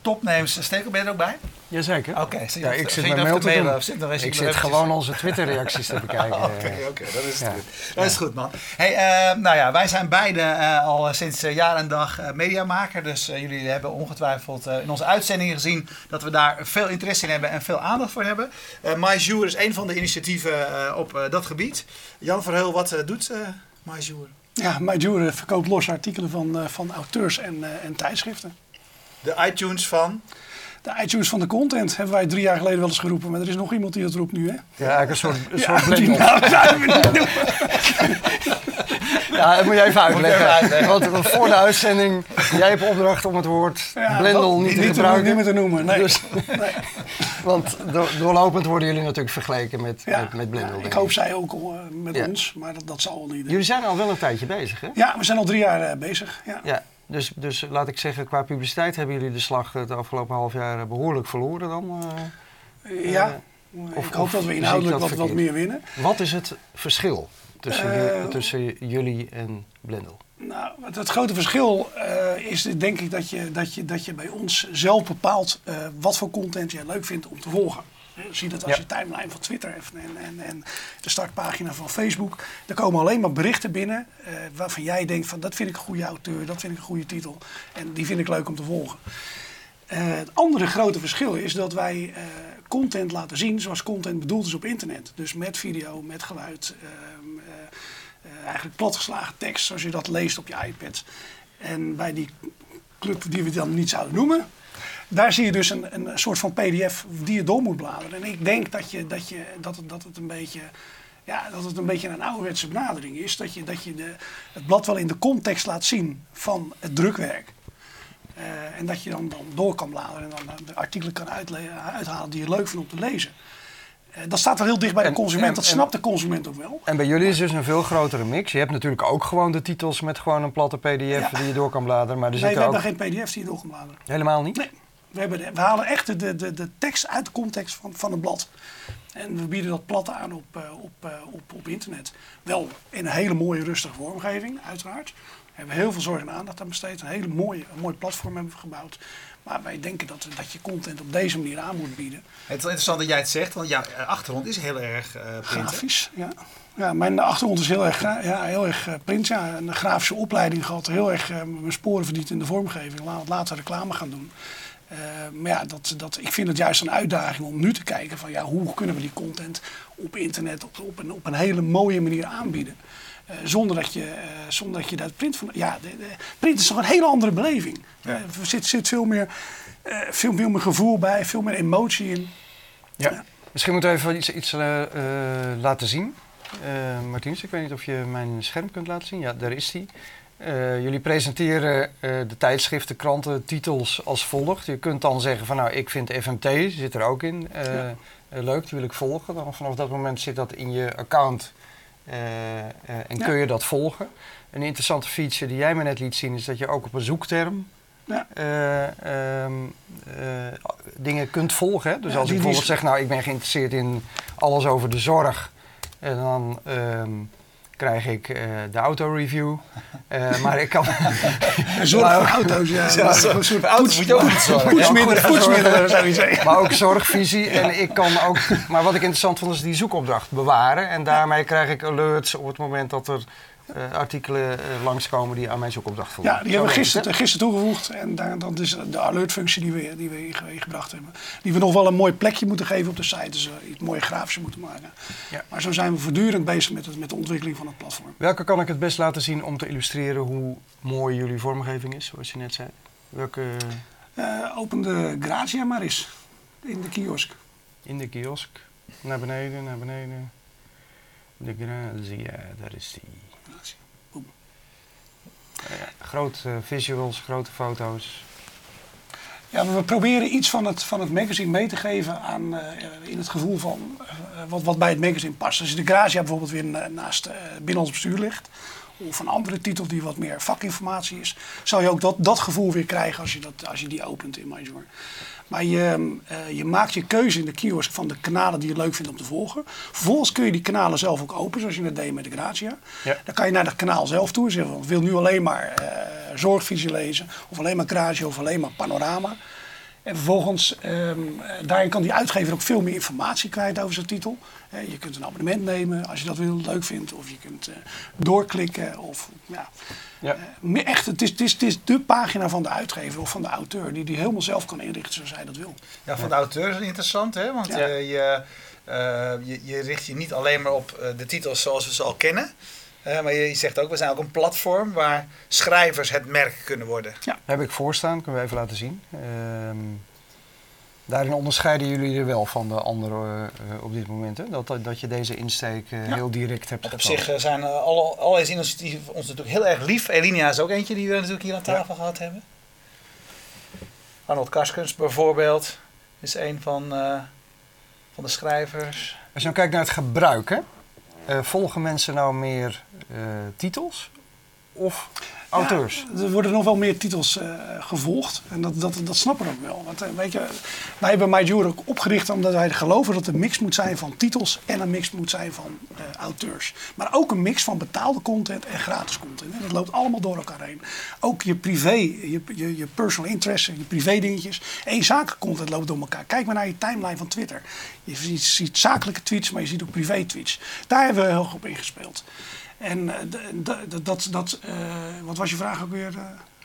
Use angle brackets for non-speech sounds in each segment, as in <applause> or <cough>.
Topnames. Stekel, ben je er ook bij? Jazeker. Oké, ja, ik zit mijn mail te doen. ik zit gewoon onze Twitter-reacties te <laughs> bekijken. Oké, oké, dat is goed. Dat is goed, man. Hey, uh, nou ja, wij zijn beide uh, al sinds uh, jaar en dag mediamaker. Dus jullie hebben ongetwijfeld in onze uitzendingen gezien dat we daar veel interesse in hebben en veel aandacht voor hebben. Uh, MyJour is een van de initiatieven op dat gebied. Jan Verheul, wat doet MyJour? Ja, MyJour verkoopt losse artikelen van, van auteurs en, en tijdschriften. De iTunes van? De iTunes van de content hebben wij drie jaar geleden wel eens geroepen. Maar er is nog iemand die dat roept nu, hè? Ja, eigenlijk een soort, een soort ja, Ja, dat moet je even uitleggen. Want voor de uitzending, jij hebt opdracht om het woord ja, blendel niet, te gebruiken. Niet meer te noemen, nee. Dus, nee. Want doorlopend worden jullie natuurlijk vergeleken met, met, met blendel. Ik hoop zij ook al, uh, met ons, maar dat, dat zal wel niet. Jullie zijn al wel een tijdje bezig, hè? Ja, we zijn al drie jaar uh, bezig. Ja. Dus, dus laat ik zeggen, qua publiciteit hebben jullie de slag het afgelopen half jaar behoorlijk verloren dan? Uh, ja, of, ik hoop dat we inhoudelijk wat, wat meer winnen. Wat is het verschil tussen, uh, tussen jullie en Blendel? Nou, het, grote verschil uh, is denk ik dat je, dat, je, dat je bij ons zelf bepaalt wat voor content je leuk vindt om te volgen. Je ziet het als je timeline van Twitter hebt en, en, en, de startpagina van Facebook. Er komen alleen maar berichten binnen uh, waarvan jij denkt van dat vind ik een goede auteur, dat vind ik een goede titel en die vind ik leuk om te volgen. Uh, het andere grote verschil is dat wij uh, content laten zien zoals content bedoeld is op internet. Dus met video, met geluid, ehm, eigenlijk platgeslagen tekst zoals je dat leest op je iPad. En bij die club die we dan niet zouden noemen, daar zie je dus een, een soort van pdf die je door moet bladeren. En ik denk dat, je, dat, je, dat, het, dat het een beetje... Ja, dat het een beetje een ouderwetse benadering is. Dat je, dat je de, het blad wel in de context laat zien van het drukwerk. Uh, en dat je dan, dan door kan bladeren en dan de artikelen kan uithalen die je leuk vindt om te lezen. Uh, dat staat wel heel dicht bij de consument, dat snapt de consument ook wel. En bij jullie is dus een veel grotere mix. Je hebt natuurlijk ook gewoon de titels met gewoon een platte pdf die je door kan bladeren. Maar er nee, we ook... hebben geen pdf die je door kan bladeren. Helemaal niet? Nee. We, hebben we halen echt de, de, de tekst uit de context van, van het blad. En we bieden dat plat aan op, uh, op, uh, op, op internet. Wel in een hele mooie, rustige vormgeving, uiteraard. We hebben heel veel zorg en aandacht aan besteed. Een hele mooie, een mooi platform hebben we gebouwd. Maar wij denken dat, dat je content op deze manier aan moet bieden. Het is interessant dat jij het zegt, want jouw achtergrond is heel erg uh, print, Grafisch, ja. ja. Mijn achtergrond is heel erg, ja, heel erg print. Ja. Een grafische opleiding gehad, heel erg mijn sporen verdiend in de vormgeving. Later reclame gaan doen. Uh, maar ja, dat, dat, ik vind het juist een uitdaging om nu te kijken van ja, hoe kunnen we die content op internet op, op, een, op een hele mooie manier aanbieden. Uh, zonder, dat je, uh, zonder dat je dat print van. Ja, de, de print is toch een hele andere beleving. Ja. er zit, zit veel, meer, veel, veel meer gevoel bij, veel meer emotie in. Ja. ja. Misschien moeten we even iets, iets laten zien. Martins, ik weet niet of je mijn scherm kunt laten zien. Ja, daar is die. Uh, jullie presenteren uh, de tijdschriften, kranten, titels als volgt. Je kunt dan zeggen van nou, ik vind FMT, zit er ook in. Uh, ja. leuk, die wil ik volgen. Dan vanaf dat moment zit dat in je account en kun je dat volgen. Een interessante feature die jij me net liet zien is dat je ook op een zoekterm ja. um, dingen kunt volgen. Hè? Dus als ik bijvoorbeeld zeg, nou ik ben geïnteresseerd in alles over de zorg. En dan... Um, krijg ik uh, de autoreview. Uh, <laughs> maar ik kan... Zorg voor auto's, ja. <laughs> ja een soort auto's moet je ook niet zorgen. Poetsmiddelen, zou je zeggen. Maar ook zorgvisie. En ik kan ook... Maar wat ik interessant vond is die zoekopdracht bewaren. En daarmee krijg ik alerts op het moment dat er uh, artikelen uh, langskomen die aan mijn zoekopdracht voldoen. Ja, die hebben we gisteren, gisteren toegevoegd. En daar, dat is de alertfunctie die we, die we gebracht hebben. Die we nog wel een mooi plekje moeten geven op de site. Dus uh, iets mooie grafische moeten maken. Ja. Maar zo zijn we voortdurend bezig met, het, met de ontwikkeling van het platform. Welke kan ik het best laten zien om te illustreren hoe mooi jullie vormgeving is, zoals je net zei? Welke... open de Grazia maar eens. In de kiosk. In de kiosk. Naar beneden, naar beneden. De Grazia, daar is die. Grote visuals, grote foto's. Ja, we proberen iets van het, van het magazine mee te geven aan, uh, in het gevoel van uh, wat, wat bij het magazine past. Als je de Grazia bijvoorbeeld weer naast uh, binnenlands bestuur ligt, of een andere titel die wat meer vakinformatie is, zou je ook dat, dat gevoel weer krijgen als je, dat, als je die opent in Major. Maar je, uh, je maakt je keuze in de kiosk van de kanalen die je leuk vindt om te volgen. Vervolgens kun je die kanalen zelf ook openen, zoals je net deed met de Grazia. Ja. Dan kan je naar het kanaal zelf toe en zeggen, ik wil nu alleen maar uh, zorgvisie lezen, of alleen maar garage, of alleen maar panorama. En vervolgens, ehm, daarin kan die uitgever ook veel meer informatie kwijt over zijn titel. Je kunt een abonnement nemen als je dat wil, leuk vindt. Of je kunt eh, doorklikken. Of, ja. Ja. Eh, echt, het is, het, is, het is de pagina van de uitgever of van de auteur die die helemaal zelf kan inrichten zoals hij dat wil. Ja, van de auteur is het interessant, hè? Want Ja. eh, je, eh, je, je richt je niet alleen maar op eh, de titels zoals we ze al kennen. Eh, maar je, zegt ook, we zijn ook een platform waar schrijvers het merk kunnen worden. Heb ik voorstaan, kunnen we even laten zien. Ehm, daarin onderscheiden jullie er wel van de anderen eh, op dit moment. Hè? Dat, dat, je deze insteek eh, Ja. heel direct hebt op zich zijn alle, alle initiatieven ons natuurlijk heel erg lief. Elinia is ook eentje die we natuurlijk hier aan tafel gehad hebben. Arnold Karskens bijvoorbeeld is een van, eh, van de schrijvers. Als je nou kijkt naar het gebruik, hè? Eh, volgen mensen nou meer eh, titels of auteurs? Er worden nog wel meer titels eh, gevolgd. En dat, dat, dat snappen we ook wel. Want eh, weet je, wij hebben MyJour ook opgericht omdat wij geloven dat er een mix moet zijn van titels en een mix moet zijn van eh, auteurs. Maar ook een mix van betaalde content en gratis content. En dat loopt allemaal door elkaar heen. Ook je privé, je, je, je personal interest, je privé dingetjes en je zakelijke content loopt door elkaar. Kijk maar naar je timeline van Twitter. Je ziet, ziet zakelijke tweets, maar je ziet ook privé tweets. Daar hebben we heel goed op ingespeeld. En eh, d- dat, dat eh, wat was je vraag ook weer? eh?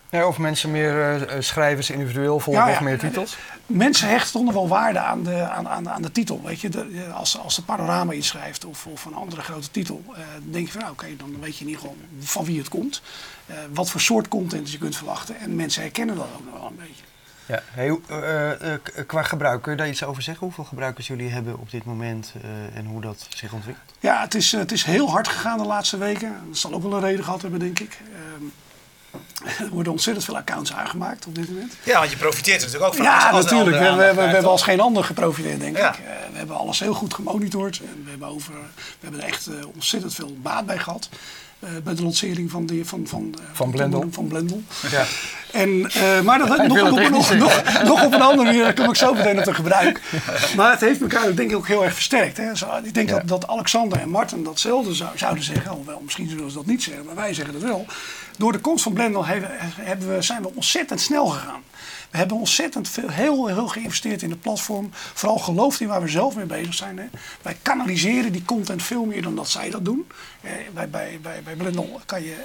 Ja, of mensen meer eh, eh, schrijvers individueel volgen Ja, ja. of meer titels? Mensen hechten toch nog wel waarde aan de, aan, aan, aan de titel. Weet je, de, als, als de panorama iets schrijft of, of een andere grote titel, eh, dan denk je van nou, oké, dan weet je in ieder geval van wie het komt. eh, wat voor soort content je kunt verwachten. En mensen herkennen dat ook nog wel een beetje. Ja. Hey, eh, eh, k- qua gebruik, kun je daar iets over zeggen? Hoeveel gebruikers jullie hebben op dit moment eh, en hoe dat zich ontwikkelt? Ja, het is, eh, het is heel hard gegaan de laatste weken. Dat zal ook wel een reden gehad hebben, denk ik. Ehm, <laughs> er worden ontzettend veel accounts aangemaakt op dit moment. Ja, want je profiteert er natuurlijk ook van. Ja, als- natuurlijk. We, we, we, hebben als geen ander geprofiteerd, denk Ja. ik. Eh, we hebben alles heel goed gemonitord. En we hebben, over, we hebben er echt eh, ontzettend veel baat bij gehad. Eh, bij de lancering van, de, van, van, eh, Van Blendel. Van Blendel. Ja. En, eh, maar dat <laughs> Ik nog, <laughs> nog, nog, nog, nog op een andere manier, daar kom ik zo meteen op te gebruik. <laughs> Maar het heeft elkaar denk ik ook heel erg versterkt. Hè. Zo, ik denk Ja. dat, dat Alexander en Martin datzelfde zou, zouden zeggen. Alhoewel, misschien zullen ze dat niet zeggen, maar wij zeggen het wel. Door de komst van Blendel hebben, hebben we, zijn we ontzettend snel gegaan. We hebben ontzettend veel, heel, heel geïnvesteerd in de platform. Vooral gelooft in waar we zelf mee bezig zijn. Hè. Wij kanaliseren die content veel meer dan dat zij dat doen. Eh, bij, bij, bij, bij Blendel kan je,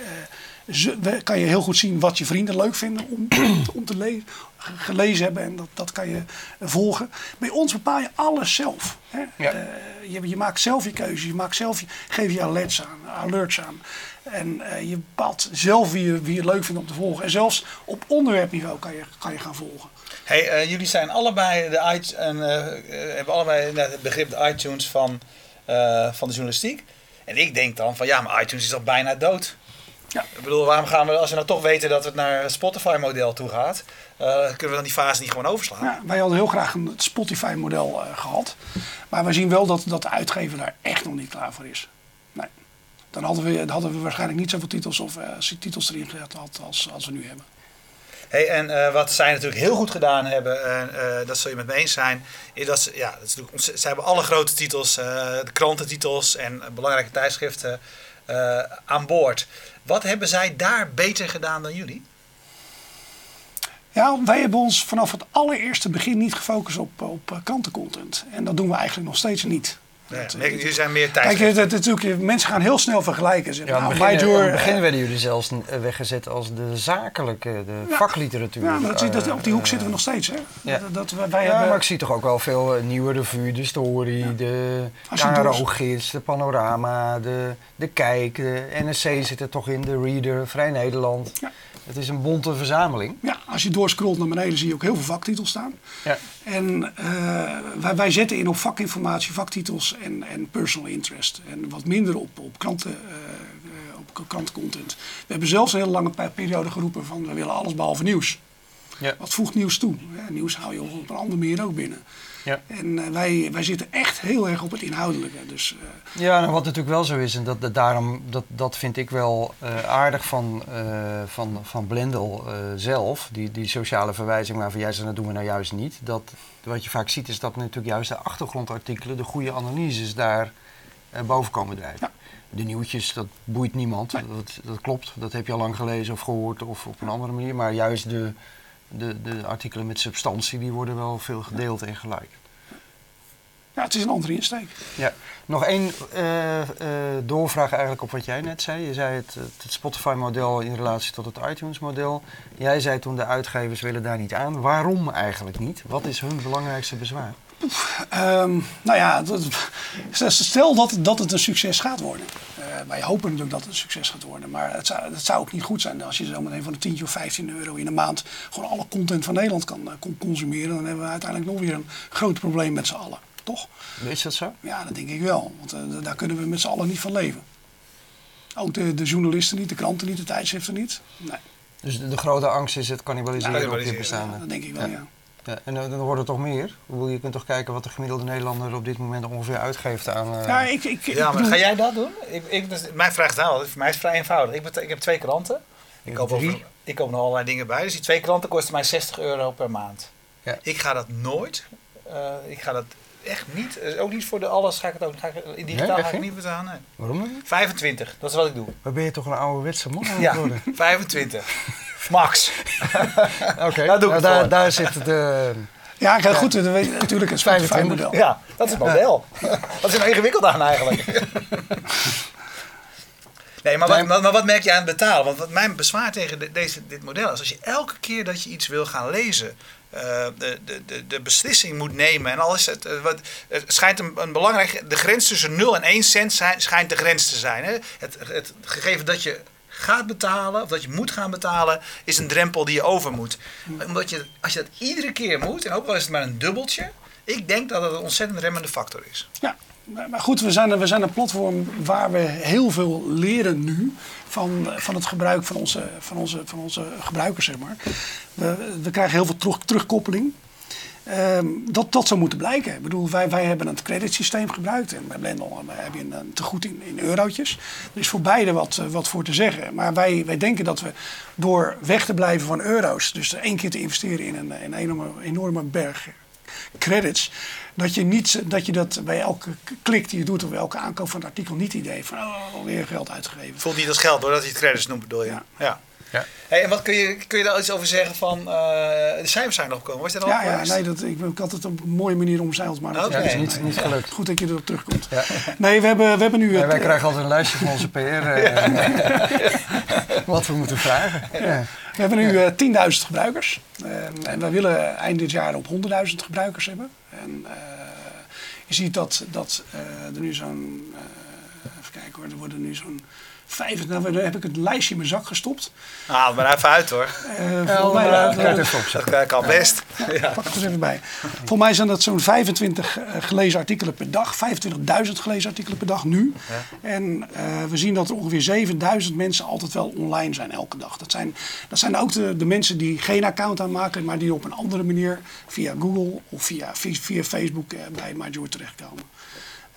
eh, kan je heel goed zien wat je vrienden leuk vinden om, om te lezen, gelezen hebben. En dat, dat kan je eh, volgen. Bij ons bepaal je alles zelf. Hè. Ja. Je, je maakt zelf je keuzes. Je maakt zelf je, geef je alerts aan. Alerts aan. En eh, je bepaalt zelf wie je, wie je leuk vindt om te volgen. En zelfs op onderwerpniveau kan je, kan je gaan volgen. Hey, eh, jullie zijn allebei de iTunes, en, eh, hebben allebei het begrip de iTunes van, van de journalistiek. En ik denk dan van ja, maar iTunes is al bijna dood. Ja. Ik bedoel, waarom gaan we, als we nou toch weten dat het naar het Spotify-model toe gaat, kunnen we dan die fase niet gewoon overslaan? Ja, wij hadden heel graag een Spotify-model eh, gehad. Maar we zien wel dat, dat de uitgever daar echt nog niet klaar voor is. Dan hadden we, dan hadden we waarschijnlijk niet zoveel titels of eh, titels erin gezet had als, als we nu hebben. Hey, en eh, wat zij natuurlijk heel goed gedaan hebben, en eh, dat zul je met me eens zijn, is dat ze, ja, dat ze hebben alle grote titels, de krantentitels en belangrijke tijdschriften aan boord. Wat hebben zij daar beter gedaan dan jullie? Ja, wij hebben ons vanaf het allereerste begin niet gefocust op, op krantencontent. En dat doen we eigenlijk nog steeds niet. Nee, nee, jullie zijn meer Kijk, het, het, natuurlijk, mensen gaan heel snel vergelijken. Ja, in het nou, begin, Major, in het begin werden jullie zelfs eh, weggezet als de zakelijke, de Ja. vakliteratuur. Ja, maar dat, dat, eh, op die hoek zitten we nog steeds. Hè? ja. Dat, dat, wij wij Ja, hebben, maar ik zie toch ook wel veel eh, nieuwe revue, de story, de KRO-gids, de panorama, de, de kijk, de NSC zit er toch in, de reader, Vrij Nederland. Ja. Het is een bonte verzameling. ja, als je doorscrollt naar beneden zie je ook heel veel vaktitels staan. Ja. En eh, wij, wij zetten in op vakinformatie, vaktitels en, en personal interest. En wat minder op, op, kranten, eh, op. We hebben zelfs een hele lange pe- periode geroepen van we willen alles behalve nieuws. Ja. Wat voegt nieuws toe? Ja, nieuws hou je op een andere manier ook binnen. Ja. En eh, wij, wij zitten echt heel erg op het inhoudelijke. Dus eh, Ja, nou, wat natuurlijk wel zo is, en dat, dat, daarom, dat, dat vind ik wel eh, aardig van, eh, van, van Blendel zelf, die, die sociale verwijzing waarvan jij zegt, dat doen we nou juist niet. Dat, wat je vaak ziet is dat natuurlijk juist de achtergrondartikelen, de goede analyses daar boven komen drijven. Ja. de nieuwtjes, dat boeit niemand. Dat, dat klopt, dat heb je al lang gelezen of gehoord of op een andere manier. Maar juist de, de, de artikelen met substantie, die worden wel veel gedeeld en gelijk. Ja, het is een andere insteek. Ja, nog één eh, eh, doorvraag eigenlijk op wat jij net zei. Je zei het, het Spotify-model in relatie tot het iTunes-model. Jij zei toen de uitgevers willen daar niet aan. Waarom eigenlijk niet? Wat is hun belangrijkste bezwaar? Ehm, nou ja, dat- stel dat, dat het een succes gaat worden. Eh, wij hopen natuurlijk dat het een succes gaat worden. Maar het zou, het zou ook niet goed zijn als je zo meteen van een tientje of 15 euro in een maand gewoon alle content van Nederland kan, eh, kon consumeren. Dan hebben we uiteindelijk nog weer een groot probleem met z'n allen. Toch? Is dat zo? Ja, dat denk ik wel. Want eh, daar kunnen we met z'n allen niet van leven. Ook de, de journalisten niet, de kranten niet, de tijdschriften niet. Nee, Dus de, de grote angst is het cannibaliseren op je Cannibaliseren, bestaande. dat denk ik wel, Ja. ja. Ja, en dan, dan wordt het toch meer? Je kunt toch kijken wat de gemiddelde Nederlander op dit moment ongeveer uitgeeft aan... eh, Ja, ik, ik, Ja, maar ga jij dat doen? Ik, ik, dus, mijn vraag is nou, voor mij is het vrij eenvoudig. Ik, ik heb twee kranten. Ik koop, drie. over, ik koop nog allerlei dingen bij. Dus die twee kranten kosten mij 60 euro per maand. Ja. Ik ga dat nooit. eh, ik ga dat echt niet. eh, ook niet voor de alles ga ik het ook. Ga ik, in digitaal Nee, ga ik het niet? betalen. Nee. Waarom dan niet? 25, dat is wat ik doe. Maar ben je toch een ouderwetse man aan het Ja, worden? 25. Max. <laughs> Oké, Daar doe ik nou, daar, zit de... Ja, kijk, goed, dan weet je natuurlijk het 25. Spotify-model. Ja, dat is het model. Wat is er nou ingewikkeld aan eigenlijk? <laughs> Nee, maar wat, maar, maar wat merk je aan het betalen? Want wat mijn bezwaar tegen de- deze, dit model is, als je elke keer dat je iets wil gaan lezen, eh, de, de, de, de beslissing moet nemen. En al is het, eh, wat, het schijnt een, een belangrijk, de grens tussen 0 en 1 cent zijn, schijnt de grens te zijn. Hè? Het, het gegeven dat je gaat betalen, of dat je moet gaan betalen, is een drempel die je over moet. Omdat je, als je dat iedere keer moet, en ook al is het maar een dubbeltje, ik denk dat het een ontzettend remmende factor is. Ja, maar goed, we zijn, we zijn een platform waar we heel veel leren nu van, van het gebruik van onze, van onze, van onze gebruikers, zeg maar. We, we krijgen heel veel terug, terugkoppeling. Ehm, dat, dat zou moeten blijken. Ik bedoel, wij, wij hebben het creditsysteem gebruikt en bij Blendel heb je een, een tegoed in, in eurotjes. Er is voor beide wat, eh, wat voor te zeggen. Maar wij, wij denken dat we door weg te blijven van euro's, dus één keer te investeren in een, een enorme, enorme berg credits. Dat je, niet, dat je dat bij elke klik die je doet of bij elke aankoop van het artikel niet het idee van oh, alweer geld uitgegeven. Voelt niet als geld doordat je het credits noemt, bedoel je? Ja. ja. Ja. Hey, en wat kun je, kun je daar iets over zeggen van, eh, de cijfers zijn nog gekomen, was dat al Ja, ja nee, dat, ik, ik had het op een mooie manier omzeild, maar dat is niet, niet gelukt. goed dat je erop terugkomt. Ja. Nee, we hebben, we hebben nu... Het, wij eh, krijgen altijd een lijstje van onze PR. <laughs> eh, wat we moeten vragen. Ja. We hebben nu eh 10.000 gebruikers. En wij willen eind dit jaar op 100.000 gebruikers hebben. En eh, je ziet dat, dat eh, er nu zo'n... eh, even kijken hoor, er worden nu zo'n... Vijf, nou, dan heb ik het lijstje in mijn zak gestopt. Haal het maar even uit hoor. Eh, Ja, volgens mij, eh, uh, opzetten. Dat kan best. Ja. pak het er even bij. Volgens mij zijn dat zo'n 25 eh, gelezen artikelen per dag. 25.000 gelezen artikelen per dag nu. En eh, we zien dat er ongeveer 7000 mensen altijd wel online zijn elke dag. Dat zijn, dat zijn ook de, de mensen die geen account aanmaken, maar die op een andere manier via Google of via, via, Facebook eh, bij MyJoy terechtkomen.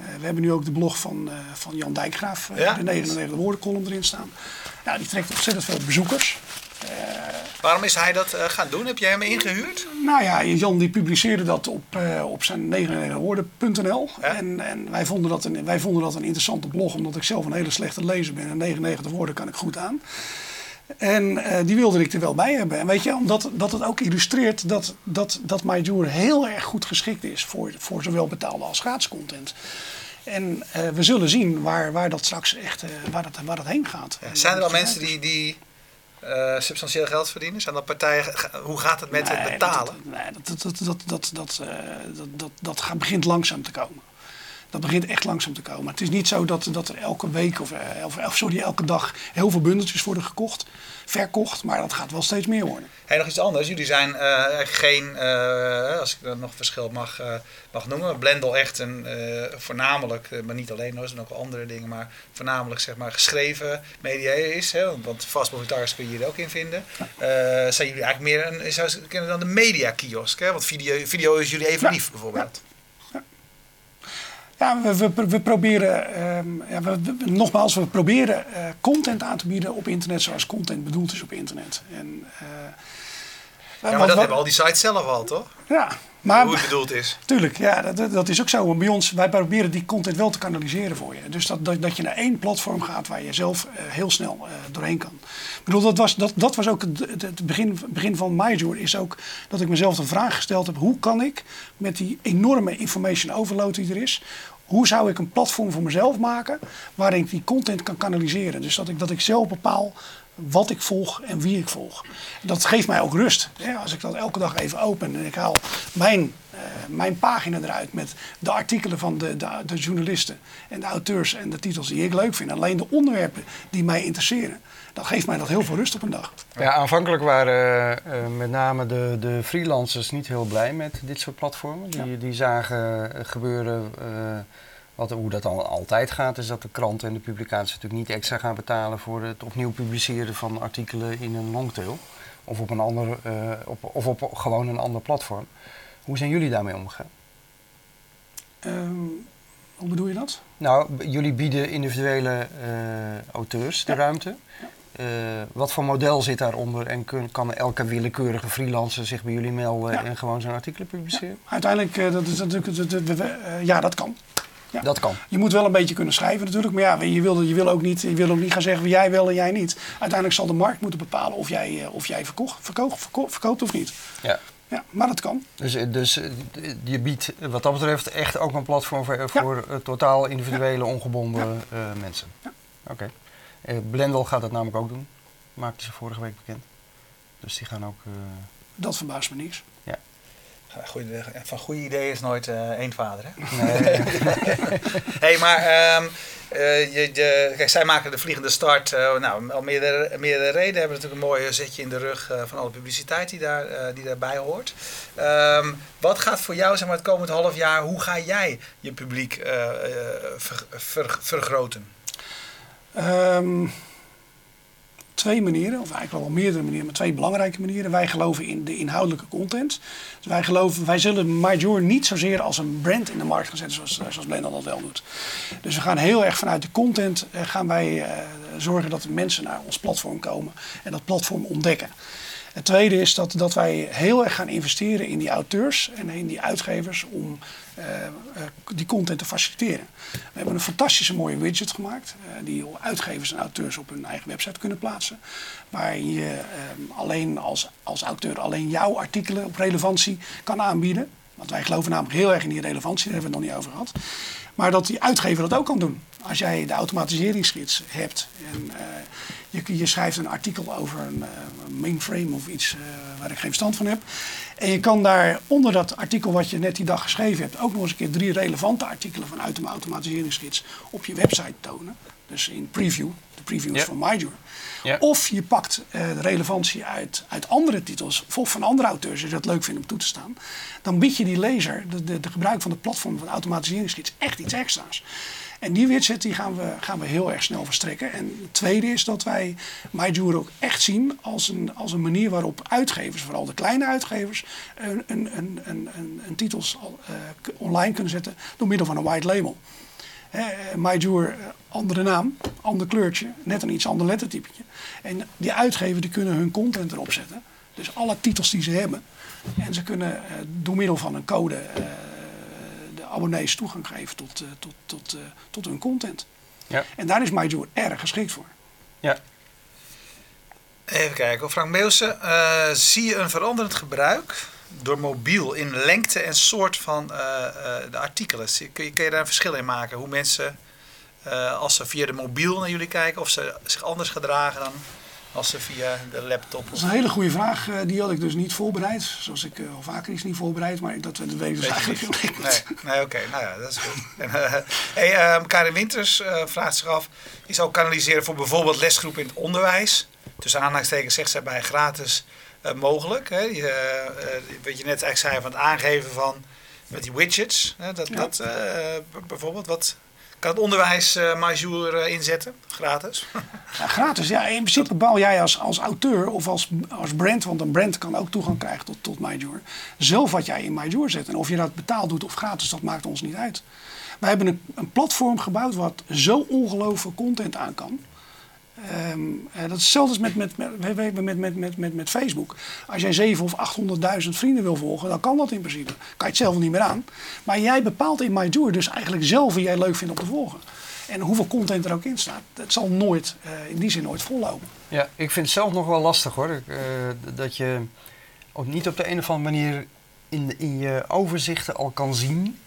Eh, we hebben nu ook de blog van, eh, van Jan Dijkgraaf, eh, Ja. de 99 woordenkolom erin staan. Nou, die trekt ontzettend veel bezoekers. Waarom is hij dat gaan doen? Heb jij hem ingehuurd? Nou ja, Jan die publiceerde dat op, op zijn 99woorden.nl. Ja. En, en wij, vonden dat een, wij vonden dat een interessante blog, omdat ik zelf een hele slechte lezer ben. En 99 woorden kan ik goed aan. En eh, die wilde ik er wel bij hebben. En weet je, omdat dat het ook illustreert dat, dat, dat MyJour heel erg goed geschikt is voor, voor zowel betaalde als gratis content. En eh, we zullen zien waar, waar dat straks echt eh, waar dat, waar dat heen gaat. Ja, Zijn er al dat mensen die, die substantieel geld verdienen? Zijn er partijen, hoe gaat het met het Nee, betalen? Dat, nee, dat, dat, dat, dat, dat, eh, dat, dat, dat gaat, begint langzaam te komen. Dat begint echt langzaam te komen. Het is niet zo dat, dat er elke week of, eh, of, of sorry, elke dag heel veel bundeltjes worden gekocht, verkocht. Maar dat gaat wel steeds meer worden. Hey, nog iets anders. Jullie zijn eh, geen, eh, als ik dat nog verschil mag, eh, mag noemen, Blendel echt een voornamelijk, maar niet alleen hoor, er zijn ook andere dingen, maar voornamelijk zeg maar geschreven media is. Hè, want Fast Moving Targets kun je hier ook in vinden. Zijn jullie eigenlijk meer een, kennen dan de media kiosk, hè? Want video, video is jullie even lief bijvoorbeeld. Ja, we, we, we proberen, ehm, ja, we, nogmaals, we proberen eh, content aan te bieden op internet zoals content bedoeld is op internet. En, eh, Ja, maar wat- dat wat- hebben al die sites zelf al, toch? Ja, Maar- hoe het bedoeld is. Tuurlijk, ja, dat, dat is ook zo. Want bij ons, wij proberen die content wel te kanaliseren voor je. Dus dat, dat, dat je naar één platform gaat waar je zelf eh, heel snel doorheen kan. Ik bedoel, dat was, dat, dat was ook het, het, het begin, begin van MyJour. Is ook dat ik mezelf de vraag gesteld heb. Hoe kan ik met die enorme information overload die er is... Hoe zou ik een platform voor mezelf maken waarin ik die content kan kanaliseren? Dus dat ik, dat ik zelf bepaal wat ik volg en wie ik volg. Dat geeft mij ook rust. Hè? Als ik dat elke dag even open en ik haal mijn, eh, mijn pagina eruit met de artikelen van de, de, de journalisten en de auteurs en de titels die ik leuk vind. Alleen de onderwerpen die mij interesseren. Dan geeft mij dat heel veel rust op een dag. Ja, aanvankelijk waren eh, met name de, de freelancers niet heel blij met dit soort platformen. Die, die zagen eh, gebeuren, eh, wat, hoe dat al, altijd gaat, is dat de kranten en de publicaties natuurlijk niet extra gaan betalen voor het opnieuw publiceren van artikelen in een longtail. Of op een ander, eh, op, of op gewoon een ander platform. Hoe zijn jullie daarmee omgegaan? Ehm, hoe bedoel je dat? Nou, jullie bieden individuele eh, auteurs de Ja. ruimte. Eh, wat voor model zit daaronder en kun, kan elke willekeurige freelancer zich bij jullie melden Ja. en gewoon zijn artikelen publiceren? Uiteindelijk, dat is natuurlijk, ja, dat kan. Ja. Dat kan. Je moet wel een beetje kunnen schrijven natuurlijk. Maar ja, je wil, je wil, ook, niet, je wil ook niet gaan zeggen wie jij wil en jij niet. Uiteindelijk zal de markt moeten bepalen of jij, eh, of jij verkocht, verkoopt, verkoopt, verkoopt of niet. Ja. Ja, maar dat kan. Dus, eh, dus eh, je biedt wat dat betreft echt ook een platform voor, voor totaal individuele, ongebonden mensen. Ja. Oké. Eh, Blendel gaat dat namelijk ook doen. Maakte ze vorige week bekend. Dus die gaan ook. Dat verbaast me niks. Ja, goeie- van goede ideeën is nooit eh één vader. Hè? nee, <laughs> hey, maar ehm, eh, je, je, kijk, zij maken de vliegende start. eh, nou, al meerdere, meerdere redenen hebben natuurlijk een mooi zetje in de rug eh, van alle publiciteit die, daar, eh, die daarbij hoort. Ehm, wat gaat voor jou zeg maar, het komende half jaar, hoe ga jij je publiek ver- ver- vergroten? Ehm, twee manieren, of eigenlijk wel meerdere manieren, maar twee belangrijke manieren. Wij geloven in de inhoudelijke content. Dus wij, geloven, wij zullen Major niet zozeer als een brand in de markt gaan zetten zoals, zoals Blendel dat wel doet. Dus we gaan heel erg vanuit de content eh, gaan wij eh, zorgen dat de mensen naar ons platform komen en dat platform ontdekken. Het tweede is dat, dat wij heel erg gaan investeren in die auteurs en in die uitgevers om eh, eh, die content te faciliteren. We hebben een fantastische mooie widget gemaakt eh, die uitgevers en auteurs op hun eigen website kunnen plaatsen. Waar je eh, alleen als, als auteur alleen jouw artikelen op relevantie kan aanbieden. Want wij geloven namelijk heel erg in die relevantie, daar hebben we het nog niet over gehad. Maar dat die uitgever dat ook kan doen. Als jij de automatiseringsgids hebt en eh, je, je schrijft een artikel over een eh, mainframe of iets eh, waar ik geen verstand van heb. En je kan daar onder dat artikel wat je net die dag geschreven hebt ook nog eens een keer drie relevante artikelen vanuit de automatiseringsgids op je website tonen. Dus in preview, de previews Ja. van MyJour. Of je pakt de relevantie uit, uit andere titels of van andere auteurs, je dat leuk vindt om toe te staan. Dan bied je die lezer, de, de, gebruik van de platform van automatiseringsgids, echt iets extra's. En die widget die gaan, we, gaan we heel erg snel verstrekken. En het tweede is dat wij MyJour ook echt zien als een, als een manier waarop uitgevers, vooral de kleine uitgevers, een, een, een, een, een, titels eh, online kunnen zetten door middel van een white label. Eh, MyJour, eh, andere naam, ander kleurtje, net een iets ander lettertypetje. En die uitgevers die kunnen hun content erop zetten. Dus alle titels die ze hebben. En ze kunnen eh, door middel van een code eh, de abonnees toegang geven tot, eh, tot, tot, eh, tot hun content. Ja. En daar is MyJour erg geschikt voor. ja. Even kijken, Frank Meeuwsen. eh, zie je een veranderend gebruik door mobiel in lengte en soort van eh, eh, de artikelen? Kun je, kun je daar een verschil in maken? Hoe mensen, eh, als ze via de mobiel naar jullie kijken, of ze zich anders gedragen dan als ze via de laptop? Dat is een hele goede vraag. die had ik dus niet voorbereid. Zoals ik al vaker is niet voorbereid. Maar dat, dat weet ik dus eigenlijk niet. Nee, nee oké. Nou ja, dat is goed. <laughs> En, eh, hey, ehm, Karin Winters eh, vraagt zich af, is ook kanaliseren voor bijvoorbeeld lesgroepen in het onderwijs? Tussen aanhalingstekens zegt zij bij gratis mogelijk. Hè? Je, eh, eh, wat je net eigenlijk zei van het aangeven van met die widgets. Hè? Dat, Ja. dat eh, b- bijvoorbeeld, wat kan het onderwijs eh eh, inzetten? Gratis? <laughs> Ja, gratis. Ja, in principe bouw jij als, als auteur of als, als brand, want een brand kan ook toegang krijgen tot, tot zelf wat jij in MyJour zet. En of je dat betaald doet of gratis, dat maakt ons niet uit. Wij hebben een, een platform gebouwd wat zo ongelooflijk content aan kan. Ehm, eh, dat is hetzelfde met met, met, met, met, met Facebook. Als jij 7 of 800.000 vrienden wil volgen, dan kan dat in principe. Kan je het zelf niet meer aan. Maar jij bepaalt in MyJour dus eigenlijk zelf wie jij leuk vindt om te volgen. En hoeveel content er ook in staat. Dat zal nooit, eh, in die zin nooit vollopen. Ja, ik vind het zelf nog wel lastig hoor. Eh, dat je ook niet op de een of andere manier in, in je overzichten al kan zien...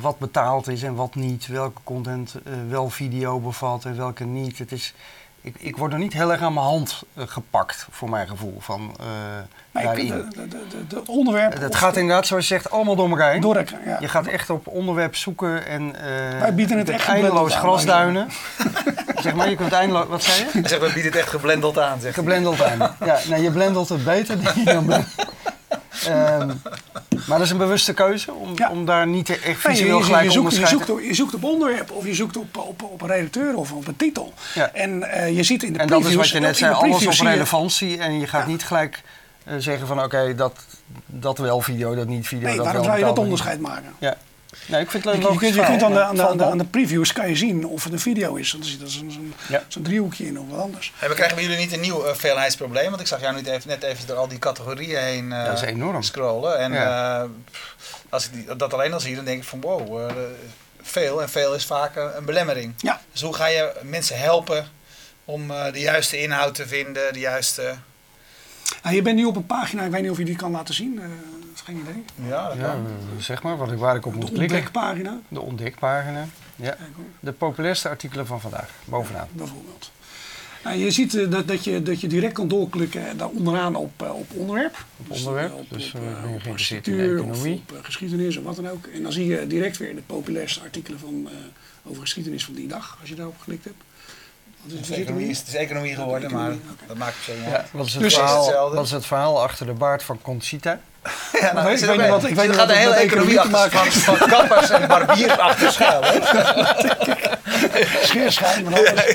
Wat betaald is en wat niet, welke content wel video bevat en welke niet. Het is, ik, ik word er niet heel erg aan mijn hand eh, gepakt, voor mijn gevoel. Van, eh, Maar de, de, de, de. Het gaat de- inderdaad, zoals je zegt, allemaal door elkaar heen. door elkaar, ja. Je gaat echt op onderwerp zoeken en eh Wij bieden het echt eindeloos aan, grasduinen. <laughs> zeg maar, je kunt eindeloos... Wat zei je? Zegt, we bieden het echt geblendeld aan. Hij. Geblendeld aan. Ja, nou, je blendelt het beter ik dan <laughs> Ehm, maar dat is een bewuste keuze om, Ja. om daar niet echt Nee, je, visueel je, gelijk je, zoekt, je, zoekt, op- je zoekt op onderwerp of je zoekt op, op, op een redacteur of op een titel. Ja. En eh, je ziet in de En dat is wat je net zei, alles op relevantie. En je gaat Ja. niet gelijk eh, zeggen van oké, dat, dat wel video, dat niet video. Nee, dat waarom zou je dat onderscheid maken? Ja. Nee, ik vind het Je, een je, kunt- je kunt aan de, aan, de, aan, de, valt aan de previews kan je zien of het een video is. Want er zit er zo'n zo'n- Ja. zo'n driehoekje in of wat anders. Hey, maar krijgen we jullie niet een nieuw uh, veelheidsprobleem? Want ik zag jou niet even, net even door al die categorieën heen eh, Dat is enorm. scrollen. En Ja. eh, als ik die, dat alleen al zie, dan denk ik van wow, eh, veel. En veel is vaak een, een belemmering. Ja. Dus hoe ga je mensen helpen om eh, de juiste inhoud te vinden, de juiste... Nou, je bent nu op een pagina, ik weet niet of je die kan laten zien. Dat is geen idee. Ja, dat Ja, kan. zeg maar wat ik, waar ik op De moet klikken. ontdekpagina. De ontdekpagina. Ja. De populairste artikelen van vandaag, bovenaan. bijvoorbeeld. Nou, je ziet eh, dat, dat, je, dat je direct kan doorklikken eh, daar onderaan op, eh, op onderwerp. Op onderwerp, dus, op, ben je op geïnteresseerd in architectuur economie. Of op geschiedenis of wat dan ook. En dan zie je direct weer de populairste artikelen van, eh, over geschiedenis van die dag, als je daarop geklikt hebt. Het het, is economie, het is economie geworden, maar dat maakt zo niet Ja, uit. wat, is het Dus- verhaal, wat is het verhaal achter de baard van Conchita? Ja, nou, weet- ik weet niet wat- ik weet er niet gaat een hele economie economie te achter van, van kappers en barbiers achter schuil. <laughs> scheerschijn. maar alles.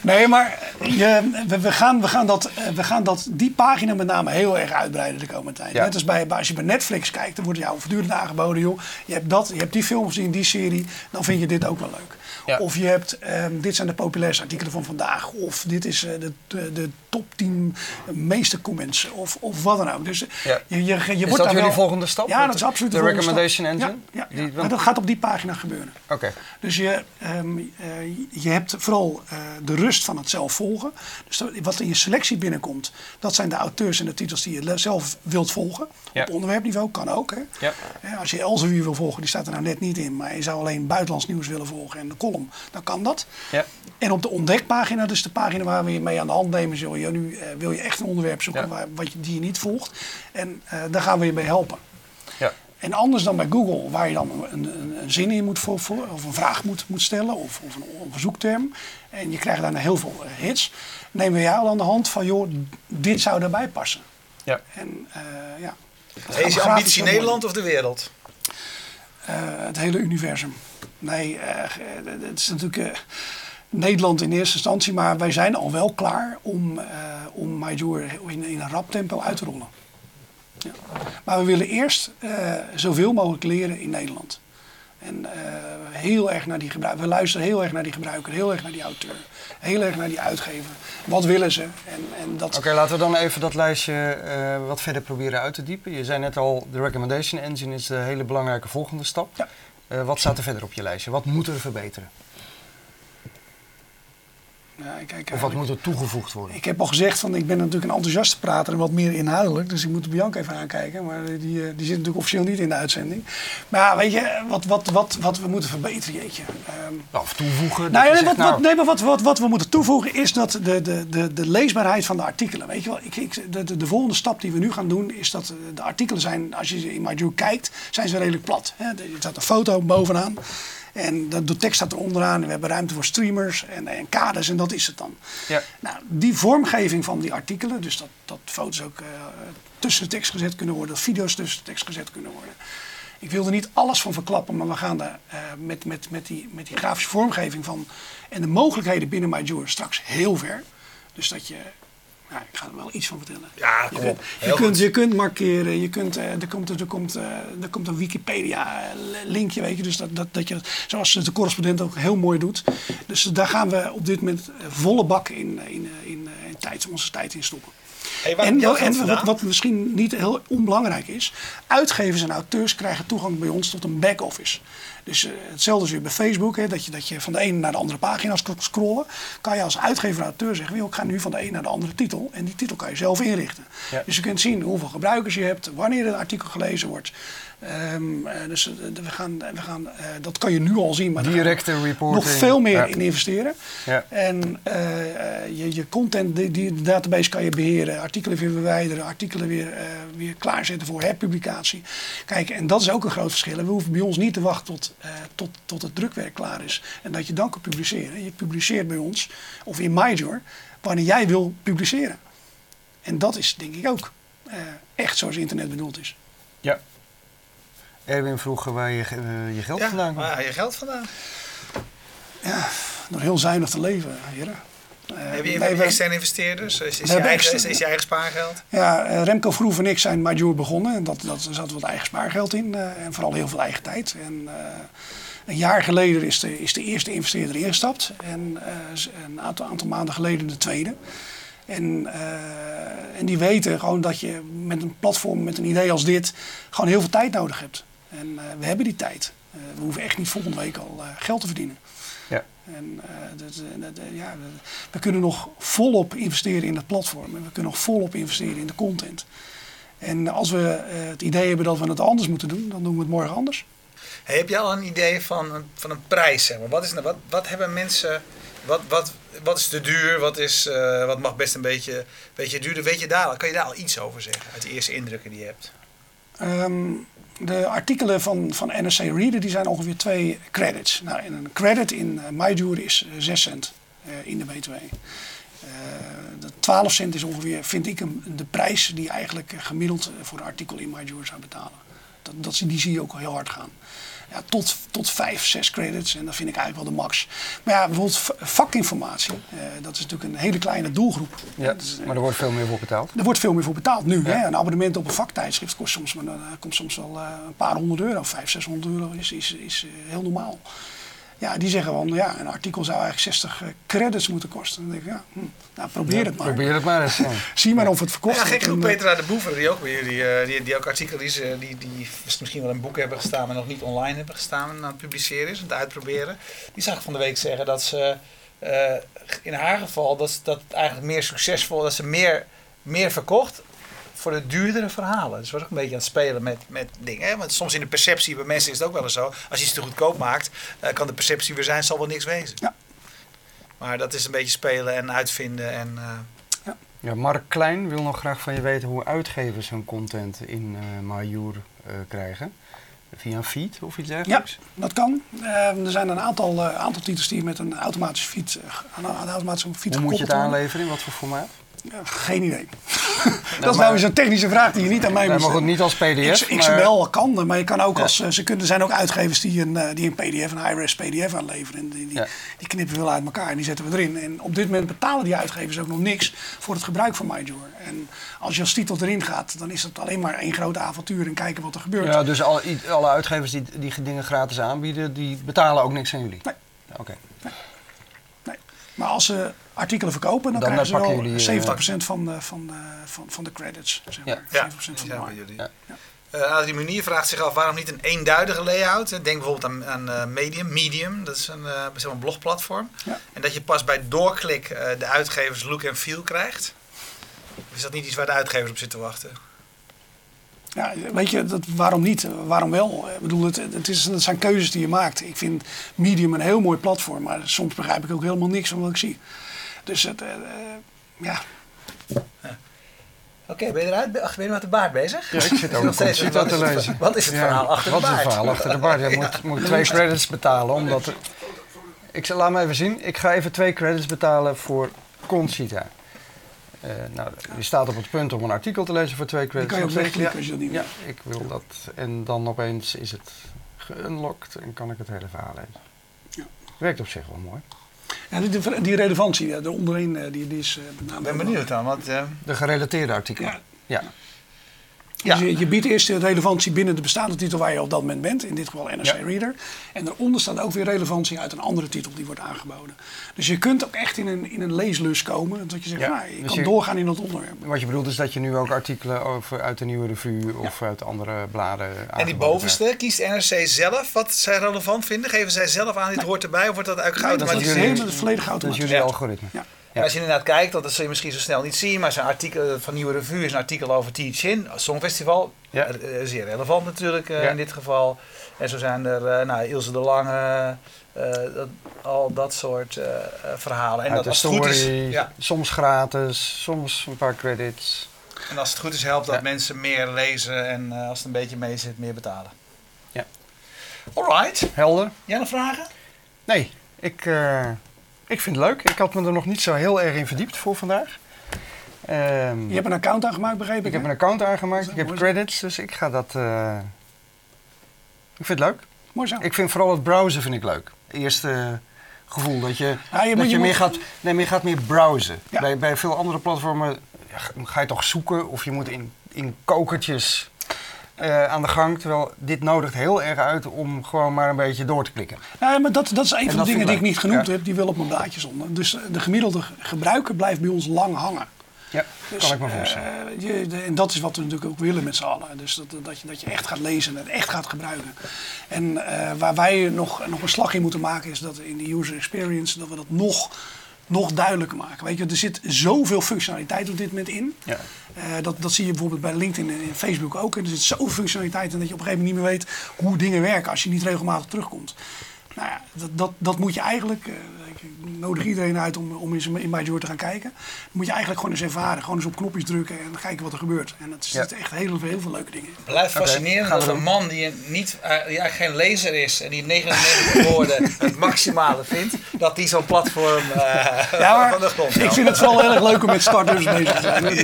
Nee, maar je, we, we, gaan, we, gaan dat, we gaan dat, die pagina met name heel erg uitbreiden de komende tijd. Ja. Net als bij, bij- als je bij Netflix kijkt, dan wordt jou voortdurend aangeboden, joh. Je hebt, dat, je hebt die film gezien, die serie, dan vind je dit ook wel leuk. Ja. Of je hebt, ehm, dit zijn de populairste artikelen van vandaag. Of dit is eh, de, de, de top 10 meeste comments. Of, of wat dan ook. Dus eh, Ja. je, je, je Is wordt dat jullie wel- volgende stap? Ja, dat is absoluut de de volgende recommendation stap. engine? Ja, ja, Die- want- dat gaat op die pagina gebeuren. Oké. Dus je, ehm, eh, je hebt vooral de rust van het zelf volgen. Dus wat in je selectie binnenkomt, dat zijn de auteurs en de titels die je zelf wilt volgen. Op onderwerpniveau kan ook. Hè. Ja. Hè, Als je Elsevier wil volgen, die staat er nou net niet in. Maar je zou alleen buitenlands nieuws willen volgen en de column, dan kan dat. Ja. En op de ontdekpagina, dus de pagina waar we je mee aan de hand nemen, zul je nu eh, wil je echt een onderwerp zoeken Ja. waar, wat je, die je niet volgt. En eh, daar gaan we je mee helpen. Ja. En anders dan bij Google, waar je dan een, een, een zin in moet voor, voor- of een vraag moet, moet stellen, of, of, een, of een zoekterm. En je krijgt daarna heel veel eh, hits. Nemen we jou aan de hand van, joh, dit zou daarbij passen. Ja. En eh, ja. Is je ambitie Nederland of de wereld? Eh, het hele universum. Nee, eh, eh, het is natuurlijk Nederland in eerste instantie, maar wij zijn al wel klaar om, om Major in, een rap tempo uit te rollen. Ja. Maar we willen eerst zoveel mogelijk leren in Nederland. En heel erg naar die. We luisteren heel erg naar die gebruiker, heel erg naar die auteur, heel erg naar die uitgever. Wat willen ze? En, en dat, Oké, laten we dan even dat lijstje eh, wat verder proberen uit te diepen. Je zei net al, de recommendation engine is de hele belangrijke volgende stap. Ja. Eh, wat staat er verder op je lijstje? Wat moet er verbeteren? Ja, ik kijk Of wat moet er toegevoegd worden? Ik heb al gezegd van ik ben natuurlijk een enthousiaste prater en wat meer inhoudelijk. Dus ik moet Bianca even aankijken. Maar die, eh, die zit natuurlijk officieel niet in de uitzending. Maar ja, weet je, wat, wat, wat, wat we moeten verbeteren, jeetje. Ehm, Of toevoegen? nou, ja, zegt, wat, wat, nou, nee, maar wat, wat, wat we moeten toevoegen is dat de, de, de, de leesbaarheid van de artikelen. Weet je wel, ik, ik, de, de, de volgende stap die we nu gaan doen is dat eh, de artikelen zijn, als je in MyJour kijkt, zijn ze redelijk plat. Hè. Er staat een foto bovenaan. En de, de tekst staat er onderaan. En we hebben ruimte voor streamers en, en kaders en dat is het dan. Ja. Nou, die vormgeving van die artikelen, dus dat, dat foto's ook eh, tussen de tekst gezet kunnen worden, dat video's tussen de tekst gezet kunnen worden. Ik wil er niet alles van verklappen, maar we gaan daar eh, met, met, met, die, met die grafische vormgeving van en de mogelijkheden binnen MyJour straks heel ver. Dus dat je Ja, ik ga er wel iets van vertellen. Ja, Je kom op. je, kunt, je kunt markeren, je kunt, eh, er, komt, er, komt, eh, er komt een Wikipedia-linkje, weet je. Dus dat, dat, dat je, zoals de correspondent ook heel mooi doet. Dus daar gaan we op dit moment eh, volle bak in, in, in tijd, onze tijd in stoppen. Hey, En, wat- en wat, misschien niet heel onbelangrijk is, uitgevers en auteurs krijgen toegang bij ons tot een back-office. Dus eh, hetzelfde als weer bij Facebook, hè, dat, je, dat je van de ene naar de andere pagina sc- scrollen. Kan je als uitgever en auteur zeggen, "Wil, ik ga nu van de ene naar de andere titel. En die titel kan je zelf inrichten. Ja. Dus je kunt zien hoeveel gebruikers je hebt, wanneer een artikel gelezen wordt. Ehm, eh, dus eh, we gaan, we gaan, eh, dat kan je nu al zien. Maar Directe reporting. nog veel meer Ja. in investeren. Ja. En je, je content, die, die database kan je beheren, artikelen weer verwijderen, artikelen weer, weer klaarzetten voor herpublicatie. Kijk, en dat is ook een groot verschil. We hoeven bij ons niet te wachten tot, tot, tot het drukwerk klaar is en dat je dan kan publiceren. Je publiceert bij ons, of in MyJor, wanneer jij wil publiceren. En dat is denk ik ook echt zoals internet bedoeld is. Ja. Erwin vroeg waar je, eh, je geld Ja, vandaan komt. waar je geld vandaan? Ja, door heel zuinig te leven, heren. Eh, Heb je nee, we- externe investeerders? Is, is, je hebben eigen, is, externe- is je eigen spaargeld? Ja, eh, Remco Vroef en ik zijn Major begonnen. En dat, dat, er zat wat eigen spaargeld in. eh, en vooral heel veel eigen tijd. En eh, een jaar geleden is de, is de eerste investeerder ingestapt. En eh, een aantal, aantal maanden geleden de tweede. En, eh, en die weten gewoon dat je met een platform, met een idee als dit, gewoon heel veel tijd nodig hebt. En eh, we hebben die tijd. Eh, we hoeven echt niet volgende week al eh, geld te verdienen. Ja. En eh, dat, dat, ja, we- we kunnen nog volop investeren in het platform. En we kunnen nog volop investeren in de content. En als we het idee hebben dat we het anders moeten doen, dan doen we het morgen anders. Hey, heb je al een idee van, een- van een prijs? Zeg maar? wat, is, nou- wat, wat hebben mensen... Wat, wat, wat is te duur? Wat, is, eh, wat mag best een beetje, beetje duurder? Weet je daar, kan je daar al iets over zeggen? Uit de eerste indrukken die je hebt. Ehm, de artikelen van, van NRC Reader die zijn ongeveer twee credits. Nou, en een credit in uh, MyJour is eh, 6 cent eh, in de BTW. Eh, de 12 cent is ongeveer, vind ik, de prijs die eigenlijk eh, gemiddeld eh, voor een artikel in MyJour zou betalen. Dat, dat, die zie je ook al heel hard gaan. Ja, tot, tot 5, 6 credits en dat vind ik eigenlijk wel de max. Maar ja, bijvoorbeeld vakinformatie, eh, dat is natuurlijk een hele kleine doelgroep. Ja, eh, maar er wordt veel meer voor betaald. er wordt veel meer voor betaald nu. Hè? Een abonnement op een vaktijdschrift kost soms, maar, eh, komt soms wel een paar honderd euro. Vijf, zeshonderd euro is, is, is heel normaal. Ja, die zeggen van ja, een artikel zou eigenlijk 60 eh, credits moeten kosten. Dan denk ik, ja, hm, nou probeer het maar. Probeer het maar eens. ja. <laughs> Zie maar of het verkocht Ja, gek wordt. genoeg En, Petra de Boever, die ook bij jullie, eh, die, die ook artikelen die, ze, die, die misschien wel in boeken hebben gestaan, maar nog niet online hebben gestaan en aan het publiceren is, aan het uitproberen. Die zag ik van de week zeggen dat ze eh, in haar geval dat, dat het eigenlijk meer succesvol, dat ze meer, meer verkocht voor de duurdere verhalen. Dus was ook een beetje aan het spelen met, met dingen. Hè? Want soms in de perceptie bij mensen is het ook wel eens zo. Als je iets te goedkoop maakt, eh, kan de perceptie weer zijn, zal wel niks wezen. Ja. Maar dat is een beetje spelen en uitvinden en... eh, Ja, Mark Klein wil nog graag van je weten hoe uitgevers hun content in eh Majur eh, krijgen. Via een feed of iets Ja, dergelijks? dat kan. Eh, er zijn een aantal, eh, aantal titels die met een automatische feed, aan een automatische feed Hoe moet je het aanleveren? In wat voor formaat? Ja, geen idee. <laughs> dat is nou weer zo'n technische vraag die je niet aan mij Nee, moet maar goed, niet als PDF. X- maar- XML kan, maar je kan ook Ja. als, eh, ze kunnen, er zijn ook uitgevers die een, eh, die een PDF, een high-res PDF aanleveren. En die, die, Ja. die knippen we wel uit elkaar en die zetten we erin. En op dit moment betalen die uitgevers ook nog niks voor het gebruik van MyJour. En als je als titel erin gaat, dan is het alleen maar één grote avontuur en kijken wat er gebeurt. Ja, dus alle, alle uitgevers die, die dingen gratis aanbieden, die betalen ook niks aan jullie? Nee. Oké. Nee. Maar als ze artikelen verkopen, dan, Dan krijgen ze pakken wel jullie, eh, 70% van, de, van, de, van, van de credits. Zeg Ja. maar. Ja, 70% van de ja, markt. Ja. Eh, Adrie Munier vraagt zich af waarom niet een eenduidige layout. Denk bijvoorbeeld aan, aan eh, Medium. Medium, dat is een, eh, zeg maar een blogplatform. Ja. En dat je pas bij doorklik eh, de uitgevers look en feel krijgt. Of is dat niet iets waar de uitgevers op zitten te wachten? Ja, weet je, dat, waarom niet? Waarom wel? Ik bedoel, het, het, is, het zijn keuzes die je maakt. Ik vind Medium een heel mooi platform, maar soms begrijp ik ook helemaal niks van wat ik zie. Dus het, eh, eh, ja, Oké, ben je eruit? Ben ben je met de baard bezig? Ja, ik zit ook <laughs> Nog steeds, wat te is het- lezen. wat is het Ja, verhaal achter wat de is baard? het verhaal achter de baard? Je moet, <laughs> moet twee credits betalen omdat... er- Ik zal, laat me even zien. Ik ga even twee credits betalen voor Concita. Eh, nou, je staat op het punt om een artikel te lezen voor twee die credits. kan je ook wegklikken als je dat niet Ja, wil. ik wil dat. En dan opeens is het geunlocked en kan ik het hele verhaal lezen. Ja. Werkt op zich wel mooi. Ja, die, die relevantie ja, onderin eh, die, die is eh, met name Ik ben benieuwd dan, want eh, De gerelateerde artikelen. Ja. Ja. Ja. Dus je, je biedt eerst de relevantie binnen de bestaande titel waar je op dat moment bent, in dit geval NRC Ja. Reader. En daaronder staat ook weer relevantie uit een andere titel die wordt aangeboden. Dus je kunt ook echt in een, in een leeslus komen, dat je zegt, Ja. nou, je Dus kan je- doorgaan in dat onderwerp. Wat je bedoelt is dat je nu ook artikelen over, uit de nieuwe revue of uit andere bladen En die bovenste, kiest NRC zelf wat zij relevant vinden? Geven zij zelf aan, dit hoort erbij? Of wordt dat eigenlijk Nee, dat is helemaal het volledige krijgt. Dat is automatisch. jullie algoritme. Ja. En als je inderdaad kijkt, dat zul je misschien zo snel niet zien, maar zijn artikel van Nieuwe Revue is een artikel over Teach-In, Songfestival. Ja. Eh, Zeer relevant natuurlijk eh, Ja. in dit geval. En zo zijn er eh, nou, Ilse de Lange, eh, dat, al dat soort eh, eh, verhalen. En, Uit dat, als het goed is, ja, soms gratis, soms een paar credits. en als het goed is helpt dat mensen meer lezen en eh, als het een beetje mee zit, meer betalen. Ja. Alright. Helder? Jij nog vragen? Nee, ik, eh, ik vind het leuk. Ik had me er nog niet zo heel erg in verdiept voor vandaag. Ehm, Je hebt een account aangemaakt, begreep ik? ik heb een account aangemaakt, ik heb credits, dus ik ga dat... eh, ik vind het leuk. Mooi zo. Ik vind vooral het browsen vind ik leuk. Eerste gevoel dat je, dat moet- je, je meer, moet- gaat, nee, meer gaat meer browsen. Ja. Bij, bij veel andere platformen ja, ga je toch zoeken of je moet in, in kokertjes eh, aan de gang. Terwijl dit nodigt heel erg uit om gewoon maar een beetje door te klikken. Ja, maar dat, dat is een van de dingen ik die ik niet genoemd Ja. heb, die wel op mijn blaadje stonden. Dus eh, de gemiddelde gebruiker blijft bij ons lang hangen. Ja, Dus, kan ik me voorstellen. eh, je, de- en dat is wat we natuurlijk ook willen met z'n allen. Dus dat, dat, je, dat je echt gaat lezen en het echt gaat gebruiken. En waar wij nog, nog een slag in moeten maken is dat in de user experience dat we dat nog, nog duidelijker maken. Weet je, er zit zoveel functionaliteit op dit moment in. Ja. Eh, dat, dat zie je bijvoorbeeld bij LinkedIn en Facebook ook. En er zit zoveel functionaliteit in dat je op een gegeven moment niet meer weet hoe dingen werken als je niet regelmatig terugkomt. Nou ja, dat, dat, dat moet je eigenlijk, eh, ik nodig iedereen uit om, om eens in MyJoy te gaan kijken. Moet je eigenlijk gewoon eens ervaren. Gewoon eens op knopjes drukken en kijken wat er gebeurt. En dat Ja. zit echt heel, veel- heel veel leuke dingen. in. Blijft fascinerend dat een man die, niet, eh, die eigenlijk geen lezer is en die 99 woorden <laughs> het maximale vindt, dat die zo'n platform eh, <laughs> Ja, maar van de grond ik vind het vooral heel erg leuk om met starters <laughs> bezig te zijn. Dus,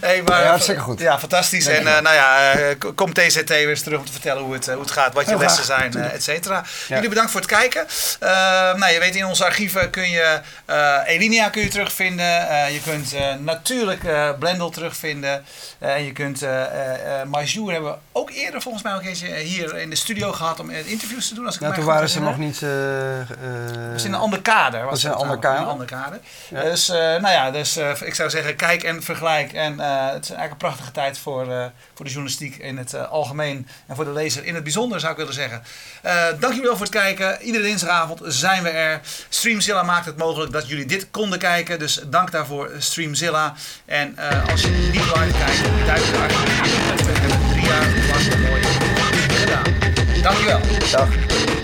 Hey, maar, Ja, hartstikke goed. Ja, fantastisch. En eh, nou ja, k- komt TZT weer eens terug om te vertellen hoe het, hoe het gaat, wat je lessen zijn, eh, et cetera. Ja. Jullie bedankt voor het kijken. Eh, nou, je weet, in onze archieven kun je eh, Elinia kun je terugvinden. Eh, je kunt eh, natuurlijk Blendel terugvinden. En je kunt uh, Majou hebben we ook eerder volgens mij ook eens hier in de studio gehad om interviews te doen. Als ik mij toen waren ze nog niet... Dat was in een ander kader. Was in een het ander kader? Een ander kader. Ja. Dus, nou ja, dus ik zou zeggen, kijk en vergelijk. En het is eigenlijk een prachtige tijd voor, voor de journalistiek in het algemeen. En voor de lezer in het bijzonder, zou ik willen zeggen. Dank jullie wel voor het kijken. Iedere dinsdagavond zijn we er. Streamzilla maakt het mogelijk dat jullie dit konden kijken. Dus dank daarvoor, Streamzilla. En eh, als je niet live kijkt, duik eruit. We hebben drie jaar lang dingen gedaan. Dankjewel. Dag.